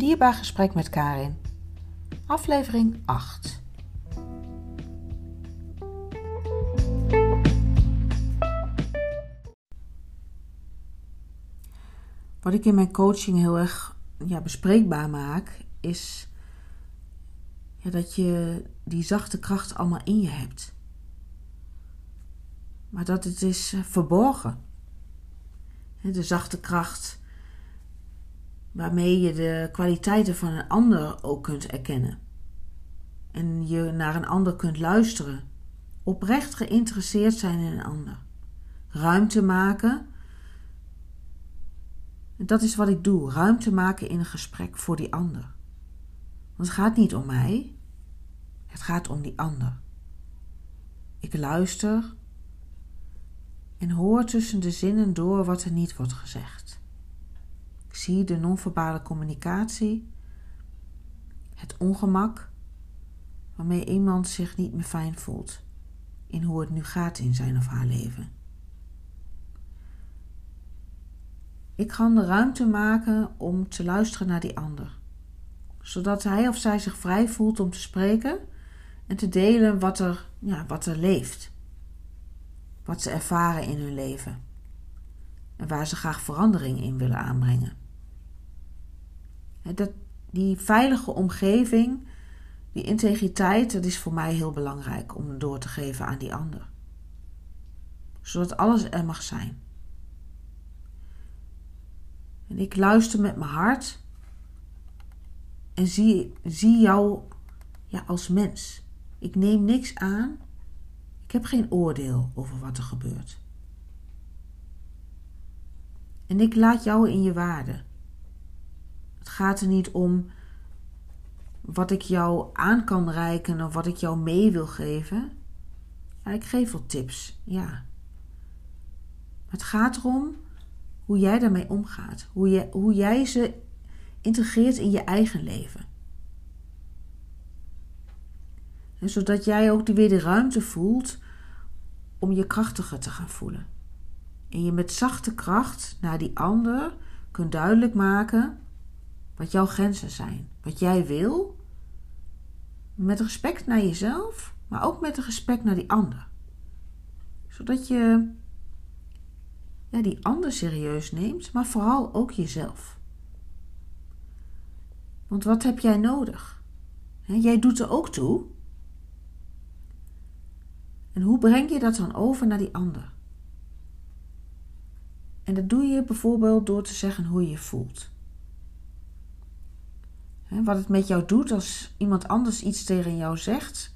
dierbaar gesprek met Karin. Aflevering 8. Wat ik in mijn coaching heel erg ja, bespreekbaar maak, is ja, dat je die zachte kracht allemaal in je hebt. Maar dat het is eh, verborgen. De zachte kracht waarmee je de kwaliteiten van een ander ook kunt erkennen. En je naar een ander kunt luisteren. Oprecht geïnteresseerd zijn in een ander. Ruimte maken. Dat is wat ik doe. Ruimte maken in een gesprek voor die ander. Want het gaat niet om mij. Het gaat om die ander. Ik luister en hoor tussen de zinnen door wat er niet wordt gezegd. Zie de non-verbale communicatie, het ongemak waarmee iemand zich niet meer fijn voelt in hoe het nu gaat in zijn of haar leven. Ik kan de ruimte maken om te luisteren naar die ander, zodat hij of zij zich vrij voelt om te spreken en te delen wat er, ja, wat er leeft wat ze ervaren in hun leven en waar ze graag verandering in willen aanbrengen. Dat, die veilige omgeving, die integriteit, dat is voor mij heel belangrijk om door te geven aan die ander. Zodat alles er mag zijn. En ik luister met mijn hart en zie, zie jou ja, als mens. Ik neem niks aan ik heb geen oordeel over wat er gebeurt. En ik laat jou in je waarde. Gaat er niet om wat ik jou aan kan reiken of wat ik jou mee wil geven. Ik geef wel tips, ja. Het gaat erom hoe jij daarmee omgaat. Hoe, je, hoe jij ze integreert in je eigen leven. En zodat jij ook weer de ruimte voelt om je krachtiger te gaan voelen. En je met zachte kracht naar die ander kunt duidelijk maken wat jouw grenzen zijn. Wat jij wil. Met respect naar jezelf, maar ook met respect naar die ander. Zodat je ja, die ander serieus neemt, maar vooral ook jezelf. Want wat heb jij nodig? Jij doet er ook toe. En hoe breng je dat dan over naar die ander? En dat doe je bijvoorbeeld door te zeggen hoe je je voelt. Wat het met jou doet als iemand anders iets tegen jou zegt,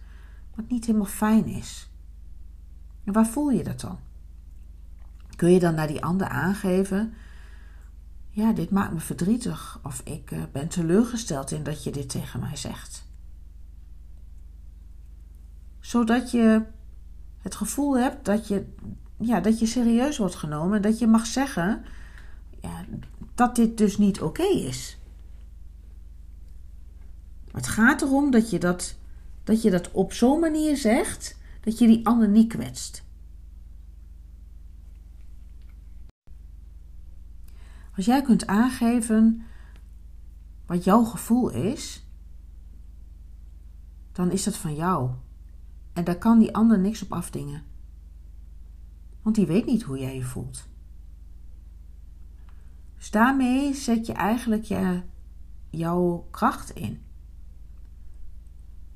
wat niet helemaal fijn is. En waar voel je dat dan? Kun je dan naar die ander aangeven: Ja, dit maakt me verdrietig, of ik eh, ben teleurgesteld in dat je dit tegen mij zegt. Zodat je het gevoel hebt dat je, ja, dat je serieus wordt genomen. Dat je mag zeggen ja, dat dit dus niet oké is. Het gaat erom dat je dat, dat je dat op zo'n manier zegt dat je die ander niet kwetst. Als jij kunt aangeven wat jouw gevoel is, dan is dat van jou. En daar kan die ander niks op afdingen. Want die weet niet hoe jij je voelt. Dus daarmee zet je eigenlijk je, jouw kracht in.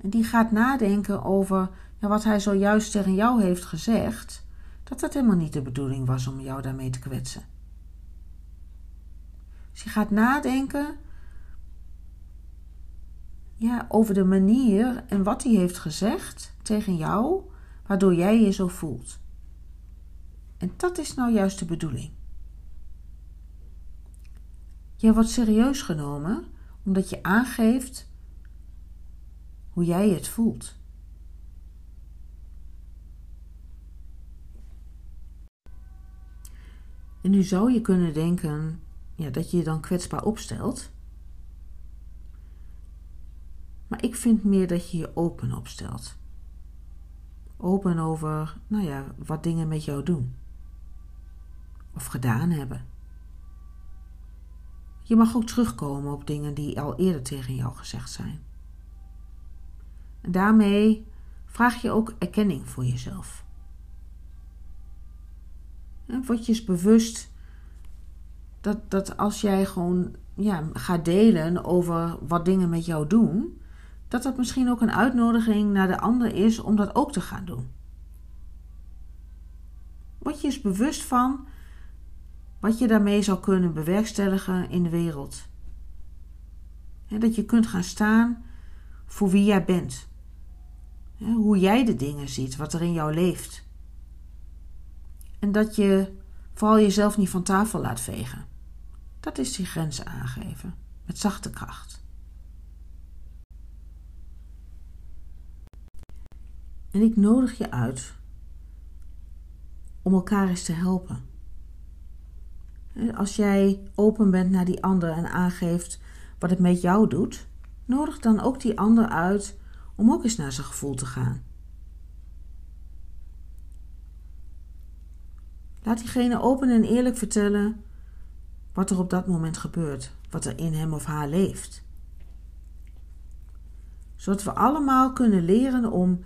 En die gaat nadenken over ja, wat hij zojuist tegen jou heeft gezegd, dat dat helemaal niet de bedoeling was om jou daarmee te kwetsen. Dus je gaat nadenken ja, over de manier en wat hij heeft gezegd tegen jou, waardoor jij je zo voelt. En dat is nou juist de bedoeling. Jij wordt serieus genomen omdat je aangeeft hoe jij het voelt. En nu zou je kunnen denken ja, dat je je dan kwetsbaar opstelt. Maar ik vind meer dat je je open opstelt. Open over, nou ja, wat dingen met jou doen. Of gedaan hebben. Je mag ook terugkomen op dingen die al eerder tegen jou gezegd zijn. Daarmee vraag je ook erkenning voor jezelf. Word je eens bewust dat, dat als jij gewoon ja, gaat delen over wat dingen met jou doen, dat dat misschien ook een uitnodiging naar de ander is om dat ook te gaan doen. Word je eens bewust van wat je daarmee zou kunnen bewerkstelligen in de wereld. dat je kunt gaan staan voor wie jij bent. Hoe jij de dingen ziet, wat er in jou leeft. En dat je vooral jezelf niet van tafel laat vegen. Dat is die grenzen aangeven, met zachte kracht. En ik nodig je uit om elkaar eens te helpen. Als jij open bent naar die ander en aangeeft wat het met jou doet, nodig dan ook die ander uit om ook eens naar zijn gevoel te gaan. Laat diegene open en eerlijk vertellen wat er op dat moment gebeurt, wat er in hem of haar leeft. Zodat we allemaal kunnen leren om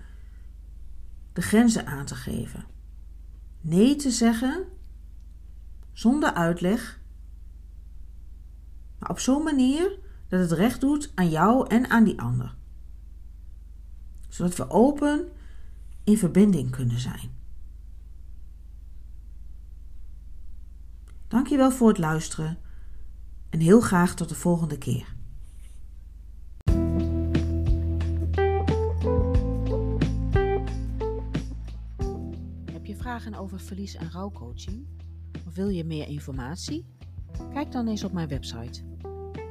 de grenzen aan te geven. Nee te zeggen zonder uitleg, maar op zo'n manier dat het recht doet aan jou en aan die ander. Zodat we open in verbinding kunnen zijn. Dankjewel voor het luisteren en heel graag tot de volgende keer. Heb je vragen over verlies- en rouwcoaching? Of wil je meer informatie? Kijk dan eens op mijn website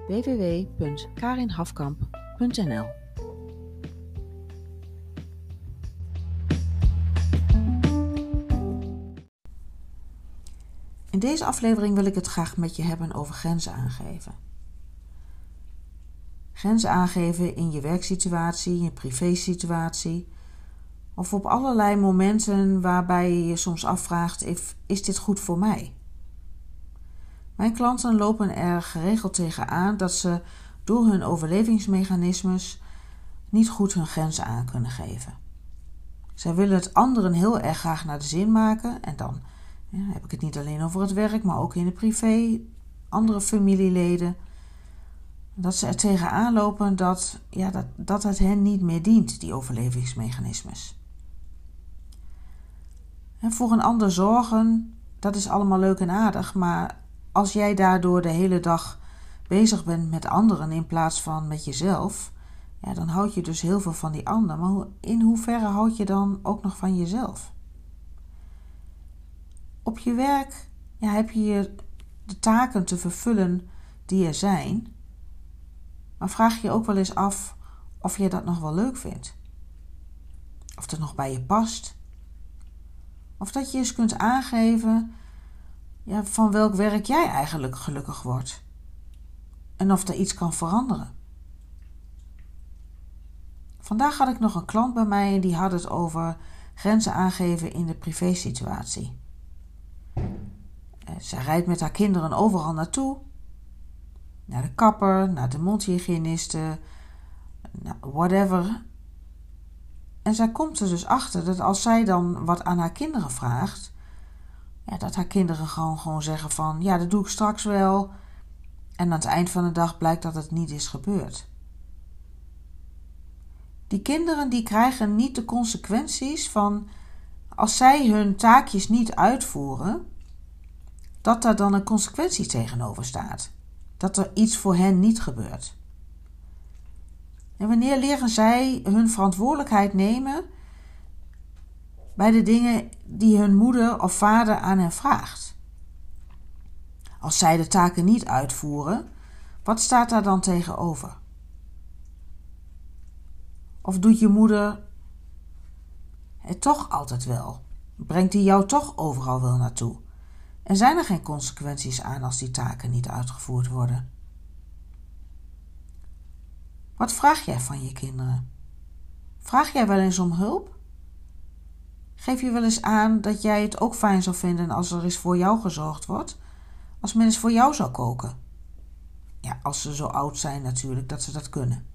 www.karinhafkamp.nl deze aflevering wil ik het graag met je hebben over grenzen aangeven. Grenzen aangeven in je werksituatie, in je privésituatie of op allerlei momenten waarbij je je soms afvraagt: is dit goed voor mij? Mijn klanten lopen er geregeld tegenaan dat ze door hun overlevingsmechanismes niet goed hun grenzen aan kunnen geven. Zij willen het anderen heel erg graag naar de zin maken en dan ja, heb ik het niet alleen over het werk, maar ook in de privé, andere familieleden. Dat ze er tegenaan lopen dat, ja, dat, dat het hen niet meer dient, die overlevingsmechanismes. En voor een ander zorgen, dat is allemaal leuk en aardig, maar als jij daardoor de hele dag bezig bent met anderen in plaats van met jezelf, ja, dan houd je dus heel veel van die ander. Maar in hoeverre houd je dan ook nog van jezelf? Op je werk ja, heb je de taken te vervullen die er zijn, maar vraag je ook wel eens af of je dat nog wel leuk vindt. Of het nog bij je past. Of dat je eens kunt aangeven ja, van welk werk jij eigenlijk gelukkig wordt. En of er iets kan veranderen. Vandaag had ik nog een klant bij mij en die had het over grenzen aangeven in de privésituatie. Zij rijdt met haar kinderen overal naartoe. Naar de kapper, naar de mondhygiëniste, whatever. En zij komt er dus achter dat als zij dan wat aan haar kinderen vraagt, ja, dat haar kinderen gewoon, gewoon zeggen van ja, dat doe ik straks wel. En aan het eind van de dag blijkt dat het niet is gebeurd. Die kinderen die krijgen niet de consequenties van als zij hun taakjes niet uitvoeren, dat daar dan een consequentie tegenover staat. Dat er iets voor hen niet gebeurt. En wanneer leren zij hun verantwoordelijkheid nemen bij de dingen die hun moeder of vader aan hen vraagt? Als zij de taken niet uitvoeren, wat staat daar dan tegenover? Of doet je moeder het toch altijd wel? Brengt hij jou toch overal wel naartoe? En zijn er geen consequenties aan als die taken niet uitgevoerd worden? Wat vraag jij van je kinderen? Vraag jij wel eens om hulp? Geef je wel eens aan dat jij het ook fijn zou vinden als er eens voor jou gezorgd wordt, als men eens voor jou zou koken? Ja, als ze zo oud zijn natuurlijk dat ze dat kunnen.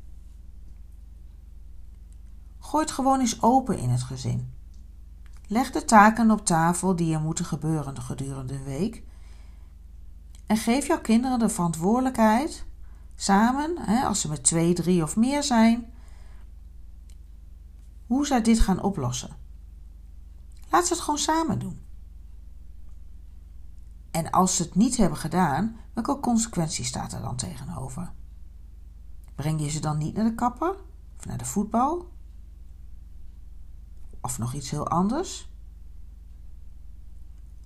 Gooi het gewoon eens open in het gezin. Leg de taken op tafel die er moeten gebeuren gedurende de week. En geef jouw kinderen de verantwoordelijkheid, samen, als ze met twee, drie of meer zijn, hoe zij dit gaan oplossen. Laat ze het gewoon samen doen. En als ze het niet hebben gedaan, welke consequentie staat er dan tegenover? Breng je ze dan niet naar de kapper of naar de voetbal? Of nog iets heel anders?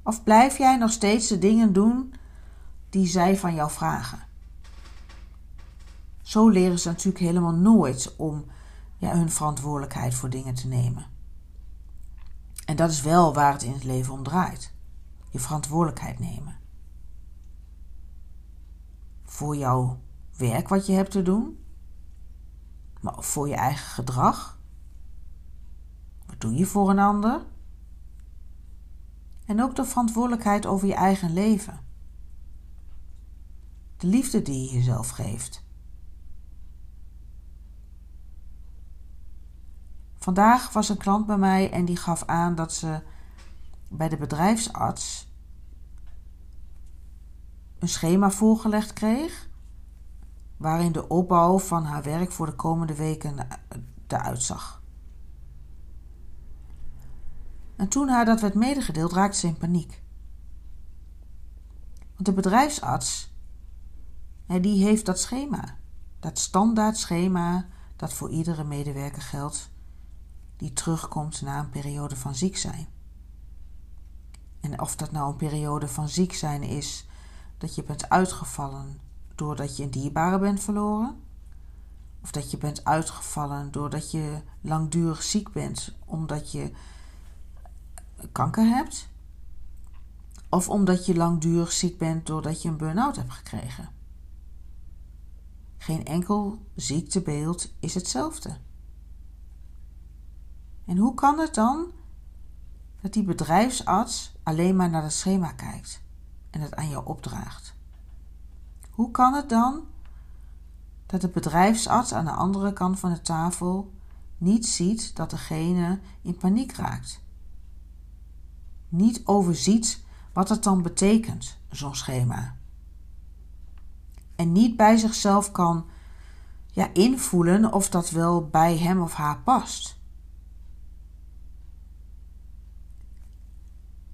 Of blijf jij nog steeds de dingen doen die zij van jou vragen? Zo leren ze natuurlijk helemaal nooit om ja, hun verantwoordelijkheid voor dingen te nemen. En dat is wel waar het in het leven om draait. Je verantwoordelijkheid nemen. Voor jouw werk wat je hebt te doen, maar voor je eigen gedrag. Doe je voor een ander? En ook de verantwoordelijkheid over je eigen leven. De liefde die je jezelf geeft. Vandaag was een klant bij mij en die gaf aan dat ze bij de bedrijfsarts een schema voorgelegd kreeg waarin de opbouw van haar werk voor de komende weken eruit zag. En toen haar dat werd medegedeeld, raakte ze in paniek. Want de bedrijfsarts, die heeft dat schema, dat standaard schema dat voor iedere medewerker geldt die terugkomt na een periode van ziek zijn. En of dat nou een periode van ziek zijn is dat je bent uitgevallen doordat je een dierbare bent verloren, of dat je bent uitgevallen doordat je langdurig ziek bent omdat je kanker hebt, of omdat je langdurig ziek bent doordat je een burn-out hebt gekregen. Geen enkel ziektebeeld is hetzelfde. En hoe kan het dan dat die bedrijfsarts alleen maar naar het schema kijkt en het aan jou opdraagt? Hoe kan het dan dat de bedrijfsarts aan de andere kant van de tafel niet ziet dat degene in paniek raakt? Niet overziet wat het dan betekent, zo'n schema. En niet bij zichzelf kan ja, invoelen of dat wel bij hem of haar past.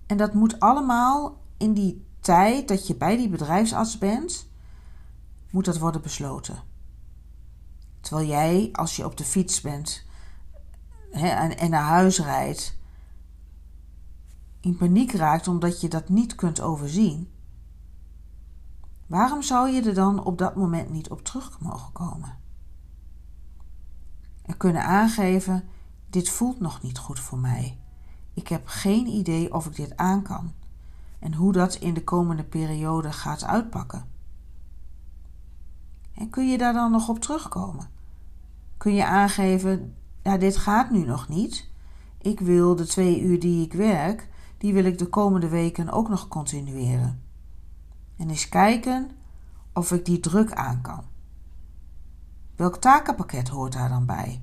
En dat moet allemaal in die tijd dat je bij die bedrijfsarts bent, moet dat worden besloten. Terwijl jij, als je op de fiets bent hè, en, en naar huis rijdt, in paniek raakt omdat je dat niet kunt overzien, waarom zou je er dan op dat moment niet op terug mogen komen? En kunnen aangeven: dit voelt nog niet goed voor mij. Ik heb geen idee of ik dit aan kan en hoe dat in de komende periode gaat uitpakken. En kun je daar dan nog op terugkomen? Kun je aangeven, ja, dit gaat nu nog niet. Ik wil de twee uur die ik werk, die wil ik de komende weken ook nog continueren. En eens kijken of ik die druk aan kan. Welk takenpakket hoort daar dan bij?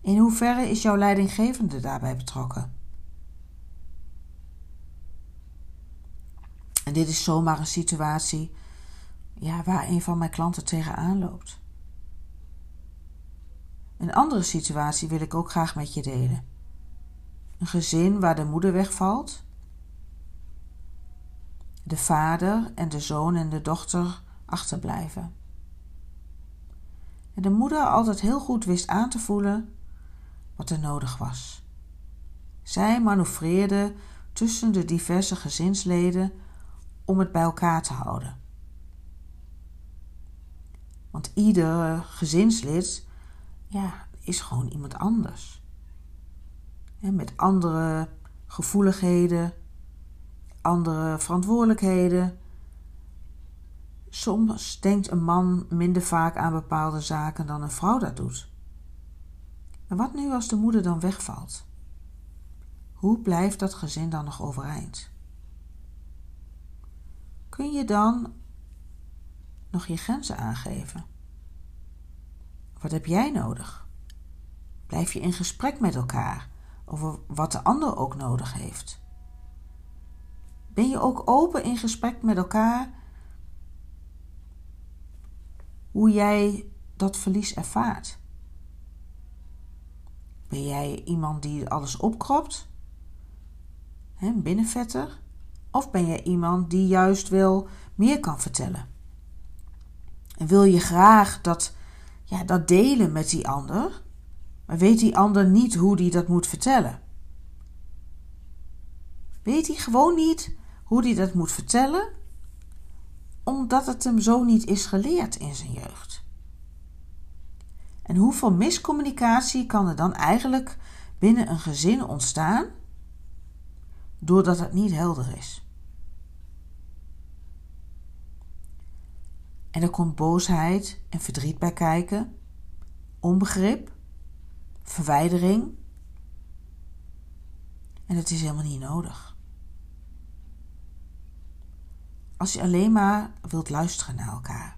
In hoeverre is jouw leidinggevende daarbij betrokken? En dit is zomaar een situatie ja, waar een van mijn klanten tegenaan loopt. Een andere situatie wil ik ook graag met je delen. Een gezin waar de moeder wegvalt, de vader en de zoon en de dochter achterblijven. En de moeder altijd heel goed wist aan te voelen wat er nodig was. Zij manoeuvreerde tussen de diverse gezinsleden om het bij elkaar te houden. Want ieder gezinslid ja, is gewoon iemand anders. Met andere gevoeligheden, andere verantwoordelijkheden. Soms denkt een man minder vaak aan bepaalde zaken dan een vrouw dat doet. En wat nu als de moeder dan wegvalt? Hoe blijft dat gezin dan nog overeind? kun je dan nog je grenzen aangeven? Wat heb jij nodig? Blijf je in gesprek met elkaar over wat de ander ook nodig heeft? Ben je ook open in gesprek met elkaar hoe jij dat verlies ervaart? Ben jij iemand die alles opkropt? Binnenvetter? Of ben jij iemand die juist wel meer kan vertellen? En wil je graag dat, ja, dat delen met die ander, maar weet die ander niet hoe die dat moet vertellen? Weet hij gewoon niet hoe hij dat moet vertellen, omdat het hem zo niet is geleerd in zijn jeugd? En hoeveel miscommunicatie kan er dan eigenlijk binnen een gezin ontstaan doordat het niet helder is? En er komt boosheid en verdriet bij kijken, onbegrip, verwijdering. En het is helemaal niet nodig. Als je alleen maar wilt luisteren naar elkaar.